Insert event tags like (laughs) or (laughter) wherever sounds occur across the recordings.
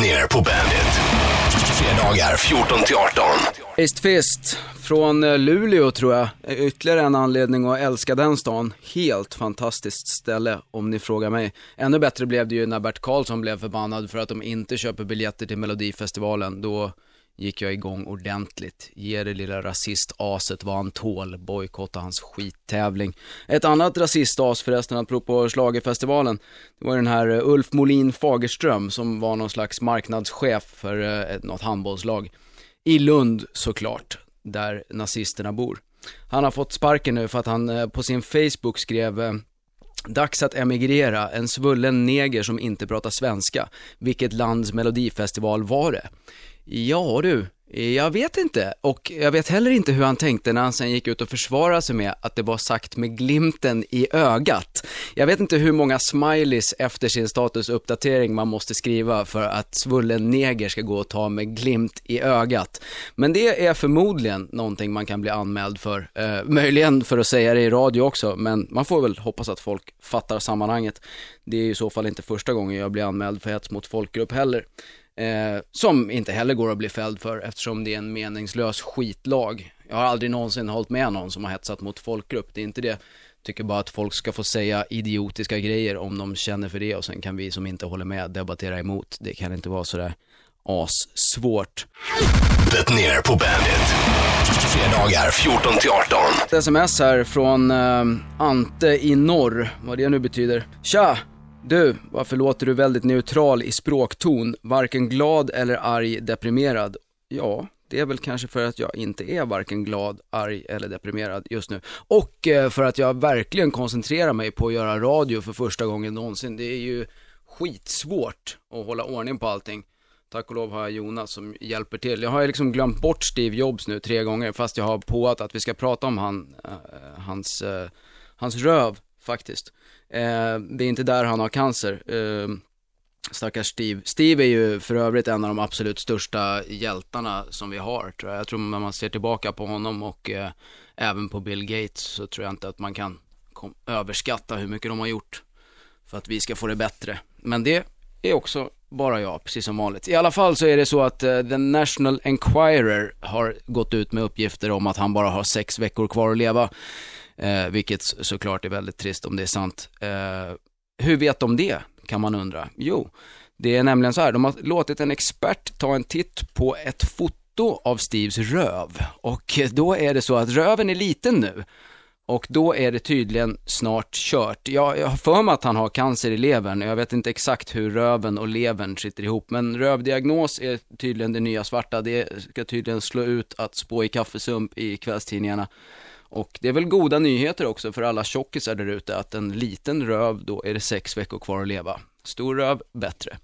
ner på bandet. Fredagar 14 till 18. Fist Fist från eh, Luleå tror jag, eh, ytterligare en anledning att älska den stan. Helt fantastiskt ställe om ni frågar mig. Ännu bättre blev det ju när Bert Karlsson blev förbannad för att de inte köper biljetter till Melodifestivalen. Då gick jag igång ordentligt. Ge det lilla rasistaset vad han tål, bojkotta hans skittävling. Ett annat rasistas förresten, apropå Schlagerfestivalen, det var den här eh, Ulf Molin Fagerström som var någon slags marknadschef för eh, något handbollslag. I Lund såklart, där nazisterna bor. Han har fått sparken nu för att han eh, på sin Facebook skrev Dags att emigrera, en svullen neger som inte pratar svenska. Vilket lands melodifestival var det? Ja du, jag vet inte. Och jag vet heller inte hur han tänkte när han sen gick ut och försvarade sig med att det var sagt med glimten i ögat. Jag vet inte hur många smileys efter sin statusuppdatering man måste skriva för att svullen neger ska gå och ta med glimt i ögat. Men det är förmodligen någonting man kan bli anmäld för. Eh, möjligen för att säga det i radio också, men man får väl hoppas att folk fattar sammanhanget. Det är i så fall inte första gången jag blir anmäld för hets mot folkgrupp heller. Eh, som inte heller går att bli fälld för eftersom det är en meningslös skitlag. Jag har aldrig någonsin hållit med någon som har hetsat mot folkgrupp, det är inte det. Tycker bara att folk ska få säga idiotiska grejer om de känner för det och sen kan vi som inte håller med debattera emot. Det kan inte vara sådär assvårt. Det ner på bandet. Fredagar 14 till 18. Ett sms här från eh, Ante i norr, vad det nu betyder. Tja! Du, varför låter du väldigt neutral i språkton? Varken glad eller arg, deprimerad? Ja, det är väl kanske för att jag inte är varken glad, arg eller deprimerad just nu. Och eh, för att jag verkligen koncentrerar mig på att göra radio för första gången någonsin. Det är ju skitsvårt att hålla ordning på allting. Tack och lov har jag Jonas som hjälper till. Jag har ju liksom glömt bort Steve Jobs nu tre gånger fast jag har påat att vi ska prata om han, eh, hans, eh, hans röv faktiskt. Eh, det är inte där han har cancer. Eh, stackars Steve. Steve är ju för övrigt en av de absolut största hjältarna som vi har tror jag. Jag tror när man ser tillbaka på honom och eh, även på Bill Gates så tror jag inte att man kan överskatta hur mycket de har gjort för att vi ska få det bättre. Men det är också bara jag, precis som vanligt. I alla fall så är det så att uh, The National Enquirer har gått ut med uppgifter om att han bara har sex veckor kvar att leva. Eh, vilket såklart är väldigt trist om det är sant. Eh, hur vet de det, kan man undra? Jo, det är nämligen så här, de har låtit en expert ta en titt på ett foto av Steves röv. Och då är det så att röven är liten nu. Och då är det tydligen snart kört. Jag, jag har för mig att han har cancer i levern. Jag vet inte exakt hur röven och levern sitter ihop. Men rövdiagnos är tydligen det nya svarta. Det ska tydligen slå ut att spå i kaffesump i kvällstidningarna. Och det är väl goda nyheter också för alla tjockisar där ute att en liten röv, då är det sex veckor kvar att leva. Stor röv, bättre.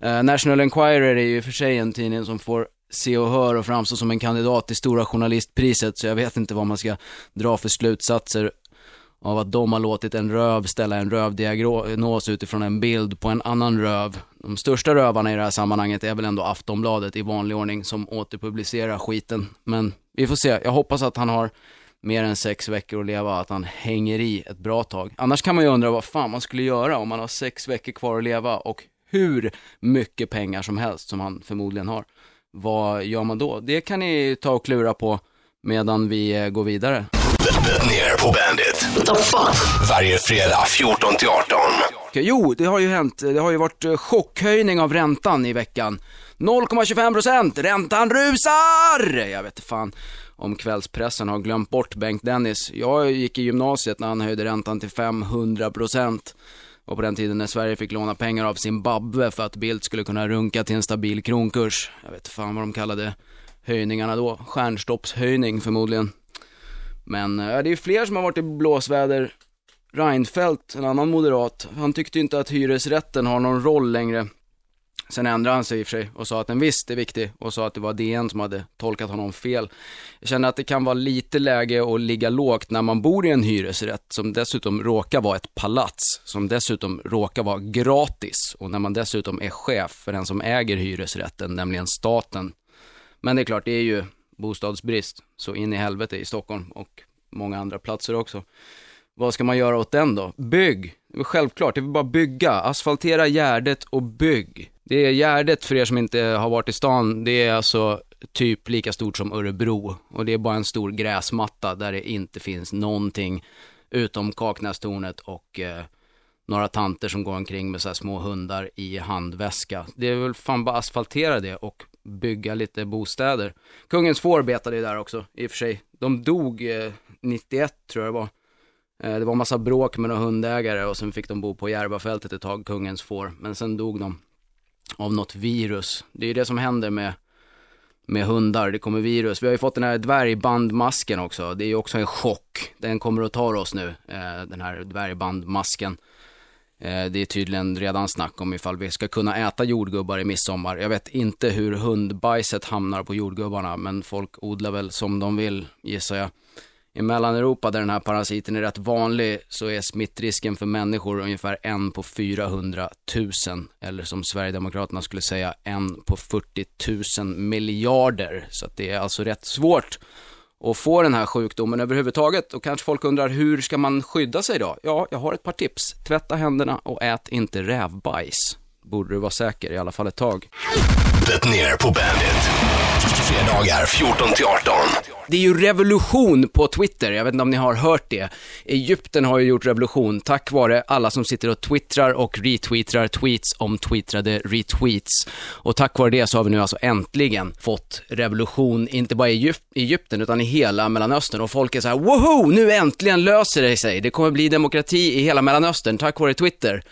Eh, National Enquirer är ju för sig en tidning som får se och höra och framstå som en kandidat till Stora Journalistpriset, så jag vet inte vad man ska dra för slutsatser av att de har låtit en röv ställa en rövdiagnos utifrån en bild på en annan röv. De största rövarna i det här sammanhanget är väl ändå Aftonbladet i vanlig ordning som återpublicerar skiten. Men vi får se, jag hoppas att han har mer än sex veckor att leva, att han hänger i ett bra tag. Annars kan man ju undra vad fan man skulle göra om man har sex veckor kvar att leva och hur mycket pengar som helst som han förmodligen har. Vad gör man då? Det kan ni ta och klura på medan vi eh, går vidare. Ner på bandet. What the fuck? Varje fredag 14 till 18. Jo, det har ju hänt. Det har ju varit eh, chockhöjning av räntan i veckan. 0,25 räntan rusar! Jag vet fan om kvällspressen har glömt bort Bengt Dennis. Jag gick i gymnasiet när han höjde räntan till 500 procent. Och på den tiden när Sverige fick låna pengar av Zimbabwe för att Bildt skulle kunna runka till en stabil kronkurs. Jag vet fan vad de kallade höjningarna då. Stjärnstoppshöjning förmodligen. Men äh, det är fler som har varit i blåsväder. Reinfeldt, en annan moderat, han tyckte inte att hyresrätten har någon roll längre. Sen ändrade han sig i och för sig och sa att den visst är viktig och sa att det var DN som hade tolkat honom fel. Jag känner att det kan vara lite läge att ligga lågt när man bor i en hyresrätt som dessutom råkar vara ett palats, som dessutom råkar vara gratis och när man dessutom är chef för den som äger hyresrätten, nämligen staten. Men det är klart, det är ju bostadsbrist så in i helvete i Stockholm och många andra platser också. Vad ska man göra åt den då? Bygg! Självklart, det är bara bygga. Asfaltera Gärdet och bygg. Det är Gärdet, för er som inte har varit i stan, det är alltså typ lika stort som Örebro. Och det är bara en stor gräsmatta där det inte finns någonting utom Kaknästornet och eh, några tanter som går omkring med så små hundar i handväska. Det är väl fan bara asfaltera det och bygga lite bostäder. Kungens får betade ju där också, i och för sig. De dog eh, 91 tror jag det var. Eh, det var massa bråk med några hundägare och sen fick de bo på Järvafältet ett tag, kungens får. Men sen dog de av något virus. Det är ju det som händer med, med hundar, det kommer virus. Vi har ju fått den här dvärgbandmasken också, det är ju också en chock. Den kommer att ta oss nu, eh, den här dvärgbandmasken. Eh, det är tydligen redan snack om ifall vi ska kunna äta jordgubbar i midsommar. Jag vet inte hur hundbajset hamnar på jordgubbarna, men folk odlar väl som de vill, gissar jag. I Mellaneuropa där den här parasiten är rätt vanlig så är smittrisken för människor ungefär en på 400 000. Eller som Sverigedemokraterna skulle säga, en på 40 000 miljarder. Så att det är alltså rätt svårt att få den här sjukdomen överhuvudtaget. Och kanske folk undrar, hur ska man skydda sig då? Ja, jag har ett par tips. Tvätta händerna och ät inte rävbajs. Borde du vara säker, i alla fall ett tag. Det ner på bandet. Fredagar 14 till 18. Det är ju revolution på Twitter, jag vet inte om ni har hört det. Egypten har ju gjort revolution tack vare alla som sitter och twittrar och retweetrar tweets om twittrade retweets. Och tack vare det så har vi nu alltså äntligen fått revolution, inte bara i Egypten utan i hela Mellanöstern. Och folk är så här, woho, nu äntligen löser det sig. Det kommer bli demokrati i hela Mellanöstern tack vare Twitter.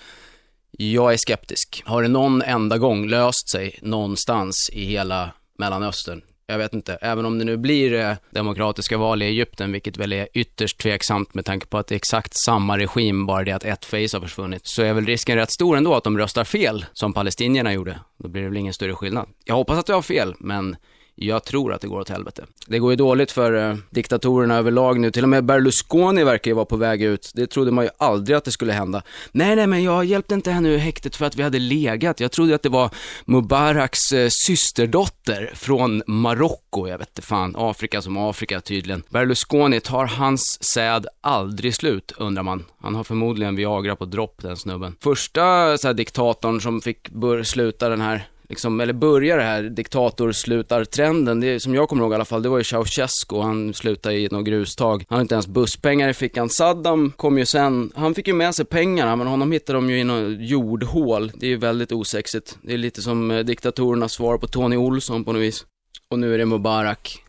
Jag är skeptisk. Har det någon enda gång löst sig någonstans i hela Mellanöstern? Jag vet inte, även om det nu blir eh, demokratiska val i Egypten, vilket väl är ytterst tveksamt med tanke på att det är exakt samma regim, bara det att ett face har försvunnit, så är väl risken rätt stor ändå att de röstar fel, som palestinierna gjorde. Då blir det väl ingen större skillnad. Jag hoppas att jag har fel, men jag tror att det går åt helvete. Det går ju dåligt för eh, diktatorerna överlag nu. Till och med Berlusconi verkar ju vara på väg ut. Det trodde man ju aldrig att det skulle hända. Nej, nej, men jag hjälpte inte henne ur häktet för att vi hade legat. Jag trodde att det var Mubaraks eh, systerdotter från Marocko. Jag vet inte fan, Afrika som Afrika tydligen. Berlusconi, tar hans säd aldrig slut, undrar man. Han har förmodligen Viagra på dropp, den snubben. Första så här, diktatorn som fick sluta den här liksom, eller börjar det här diktatorslutartrenden, det som jag kommer ihåg i alla fall, det var ju Ceausescu, han slutade i något grustag. Han hade inte ens busspengar i fickan. Saddam kom ju sen, han fick ju med sig pengarna, men honom hittade de ju i något jordhål. Det är ju väldigt osexigt. Det är lite som eh, diktatorernas svar på Tony Olsson på något vis. Och nu är det Mubarak.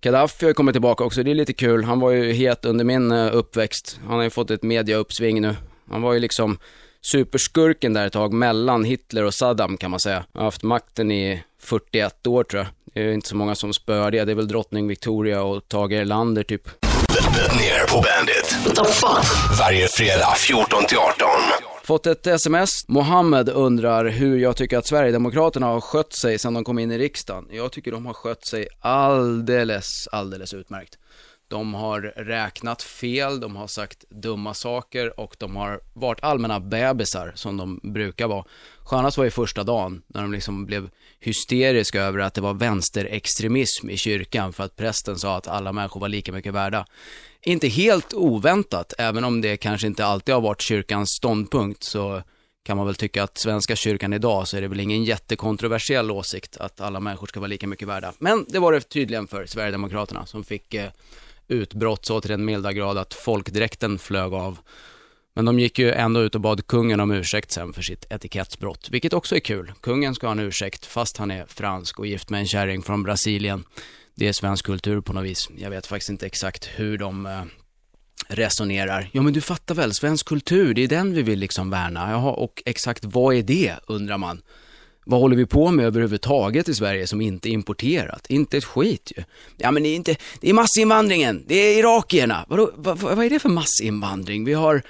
Gaddafi har kommit tillbaka också, det är lite kul. Han var ju het under min eh, uppväxt. Han har ju fått ett mediauppsving nu. Han var ju liksom superskurken där ett tag mellan Hitler och Saddam kan man säga. har haft makten i 41 år tror jag. Det är inte så många som spör det. Det är väl drottning Victoria och Tage Erlander typ. Ner på bandet. What the fuck? Varje fredag 14 till 18. Fått ett sms. Mohammed undrar hur jag tycker att Sverigedemokraterna har skött sig sedan de kom in i riksdagen. Jag tycker de har skött sig alldeles, alldeles utmärkt. De har räknat fel, de har sagt dumma saker och de har varit allmänna bebisar som de brukar vara. Skönast var ju första dagen när de liksom blev hysteriska över att det var vänsterextremism i kyrkan för att prästen sa att alla människor var lika mycket värda. Inte helt oväntat, även om det kanske inte alltid har varit kyrkans ståndpunkt så kan man väl tycka att Svenska kyrkan idag så är det väl ingen jättekontroversiell åsikt att alla människor ska vara lika mycket värda. Men det var det tydligen för Sverigedemokraterna som fick eh, utbrott så till den milda grad att folkdräkten flög av. Men de gick ju ändå ut och bad kungen om ursäkt sen för sitt etikettsbrott, vilket också är kul. Kungen ska ha en ursäkt fast han är fransk och gift med en kärring från Brasilien. Det är svensk kultur på något vis. Jag vet faktiskt inte exakt hur de eh, resonerar. Ja men du fattar väl, svensk kultur, det är den vi vill liksom värna. Jaha, och exakt vad är det, undrar man. Vad håller vi på med överhuvudtaget i Sverige som inte är importerat? Inte ett skit ju. Ja men det är inte, det är massinvandringen, det är irakierna. Vadå, vad, vad är det för massinvandring? Vi har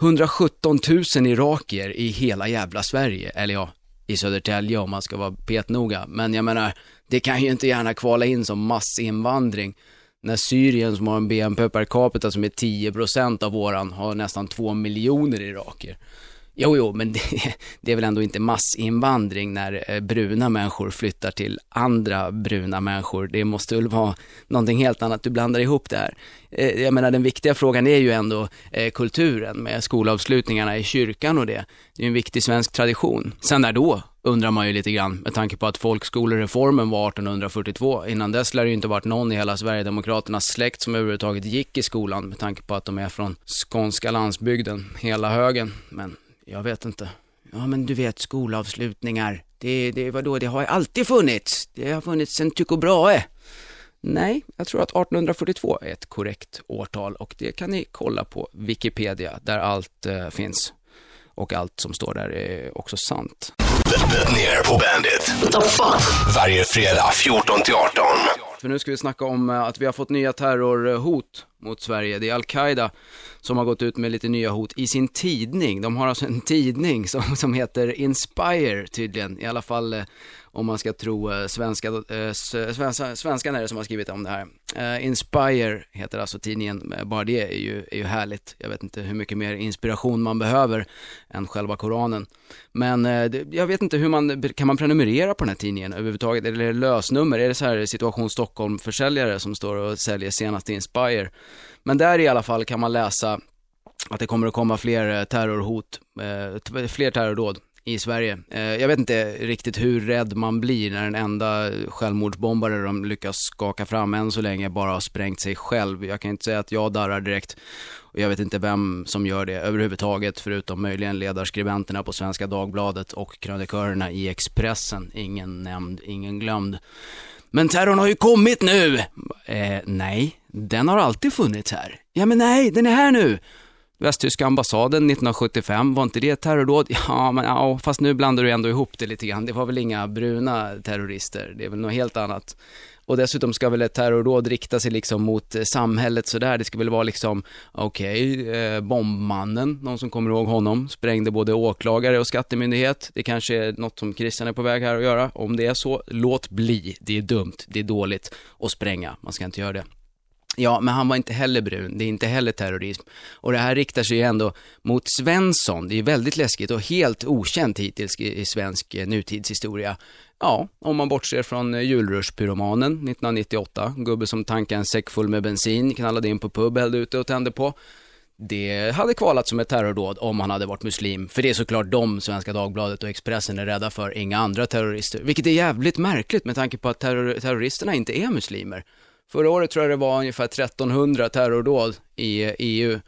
117 000 irakier i hela jävla Sverige, eller ja, i Södertälje om man ska vara petnoga. Men jag menar, det kan ju inte gärna kvala in som massinvandring när Syrien som har en BNP per capita som är 10% av våran har nästan 2 miljoner irakier. Jo, jo, men det, (laughs) det, är väl ändå inte massinvandring när eh, bruna människor flyttar till andra bruna människor. Det måste väl vara någonting helt annat, du blandar ihop det här. Eh, jag menar den viktiga frågan är ju ändå eh, kulturen med skolavslutningarna i kyrkan och det. Det är en viktig svensk tradition. Sen när då? undrar man ju lite grann med tanke på att folkskolereformen var 1842. Innan dess lär det ju inte varit någon i hela Sverigedemokraternas släkt som överhuvudtaget gick i skolan med tanke på att de är från skånska landsbygden, hela högen. Men jag vet inte. Ja, men du vet skolavslutningar. Det, det, vadå, det har alltid funnits. Det har funnits sen Tycho Brahe. Nej, jag tror att 1842 är ett korrekt årtal och det kan ni kolla på Wikipedia där allt eh, finns. Och allt som står där är också sant. Ner på Bandit. Varje fredag 14 till 18. För nu ska vi snacka om eh, att vi har fått nya terrorhot mot Sverige. Det är Al-Qaida som har gått ut med lite nya hot i sin tidning. De har alltså en tidning som, som heter Inspire tydligen, i alla fall eh, om man ska tro eh, svenska, eh, eh, svenska, svenskan är det som har skrivit om det här. Eh, Inspire heter alltså tidningen, eh, bara det är ju, är ju härligt. Jag vet inte hur mycket mer inspiration man behöver än själva Koranen. Men eh, jag vet inte hur man, kan man prenumerera på den här tidningen överhuvudtaget? Eller är det lösnummer? Är det så här situation Stockholm-försäljare som står och säljer senaste Inspire? Men där i alla fall kan man läsa att det kommer att komma fler eh, terrorhot, eh, fler terrordåd i Sverige. Eh, jag vet inte riktigt hur rädd man blir när den enda självmordsbombare de lyckas skaka fram än så länge bara har sprängt sig själv. Jag kan inte säga att jag darrar direkt och jag vet inte vem som gör det överhuvudtaget förutom möjligen ledarskribenterna på Svenska Dagbladet och krönikörerna i Expressen. Ingen nämnd, ingen glömd. Men terrorn har ju kommit nu! Eh, nej, den har alltid funnits här. Ja men nej, den är här nu! Västtyska ambassaden 1975, var inte det ett terrordåd? (laughs) Ja, men ja, fast nu blandar du ändå ihop det lite grann. Det var väl inga bruna terrorister, det är väl något helt annat. Och dessutom ska väl ett terrordåd rikta sig liksom mot eh, samhället sådär. Det ska väl vara liksom, okej, okay, eh, bombmannen, någon som kommer ihåg honom, sprängde både åklagare och skattemyndighet. Det kanske är något som Christian är på väg här att göra. Om det är så, låt bli. Det är dumt, det är dåligt att spränga. Man ska inte göra det. Ja, men han var inte heller brun, det är inte heller terrorism. Och det här riktar sig ju ändå mot Svensson, det är väldigt läskigt och helt okänt hittills i svensk eh, nutidshistoria. Ja, om man bortser från eh, julrushpyromanen 1998, gubbe som tankade en säck full med bensin, knallade in på pub, hällde ute och tände på. Det hade kvalat som ett terrordåd om han hade varit muslim, för det är såklart de Svenska Dagbladet och Expressen är rädda för, inga andra terrorister. Vilket är jävligt märkligt med tanke på att terror terroristerna inte är muslimer. Förra året tror jag det var ungefär 1300 terrordåd i eh, EU.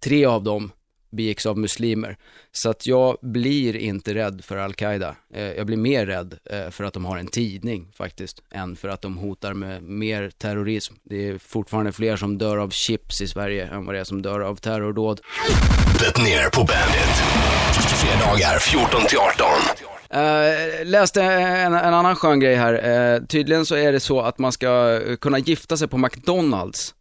Tre av dem begicks av muslimer. Så att jag blir inte rädd för Al-Qaida. Eh, jag blir mer rädd eh, för att de har en tidning faktiskt, än för att de hotar med mer terrorism. Det är fortfarande fler som dör av chips i Sverige än vad det är som dör av terrordåd. Det ner på Bandit. Fredagar 14 till 18. Uh, läste en, en, annan skön grej här. Uh, tydligen så är det så att man ska kunna gifta sig på McDonalds.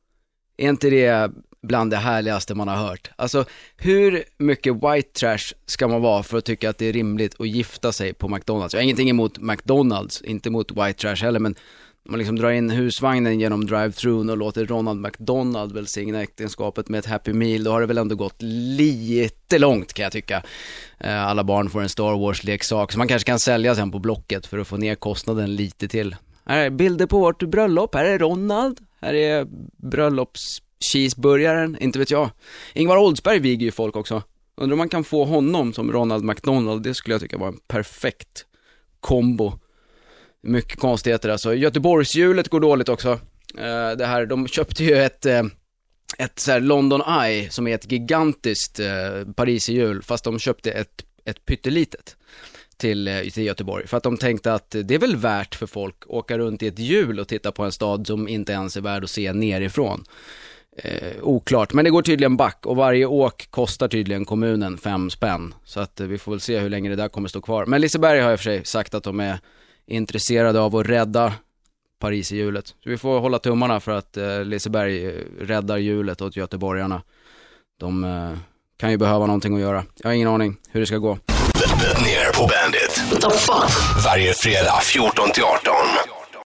Är inte det bland det härligaste man har hört? Alltså, hur mycket white trash ska man vara för att tycka att det är rimligt att gifta sig på McDonalds? Jag har ingenting emot McDonalds, inte mot white trash heller, men man liksom drar in husvagnen genom drive-thrun och låter Ronald McDonald välsigna äktenskapet med ett happy meal, då har det väl ändå gått lite långt kan jag tycka. Eh, alla barn får en Star Wars-leksak som man kanske kan sälja sen på Blocket för att få ner kostnaden lite till. Här är bilder på vårt bröllop, här är Ronald, här är bröllops... Cheeseburgaren, inte vet jag. Ingvar Oldsberg viger ju folk också. Undrar om man kan få honom som Ronald McDonald, det skulle jag tycka var en perfekt kombo. Mycket konstigheter alltså. Göteborgshjulet går dåligt också. Eh, det här, de köpte ju ett, eh, ett så London Eye som är ett gigantiskt eh, pariserhjul, fast de köpte ett, ett pyttelitet till, till Göteborg. För att de tänkte att det är väl värt för folk att åka runt i ett hjul och titta på en stad som inte ens är värd att se nerifrån. Eh, oklart, men det går tydligen back och varje åk kostar tydligen kommunen fem spänn. Så att eh, vi får väl se hur länge det där kommer stå kvar. Men Liseberg har i och för sig sagt att de är intresserade av att rädda Paris i hjulet. Så vi får hålla tummarna för att eh, Liseberg eh, räddar hjulet åt göteborgarna. De eh, kan ju behöva någonting att göra. Jag har ingen aning hur det ska gå. Ner på Bandit. Varje fredag 14 till 18.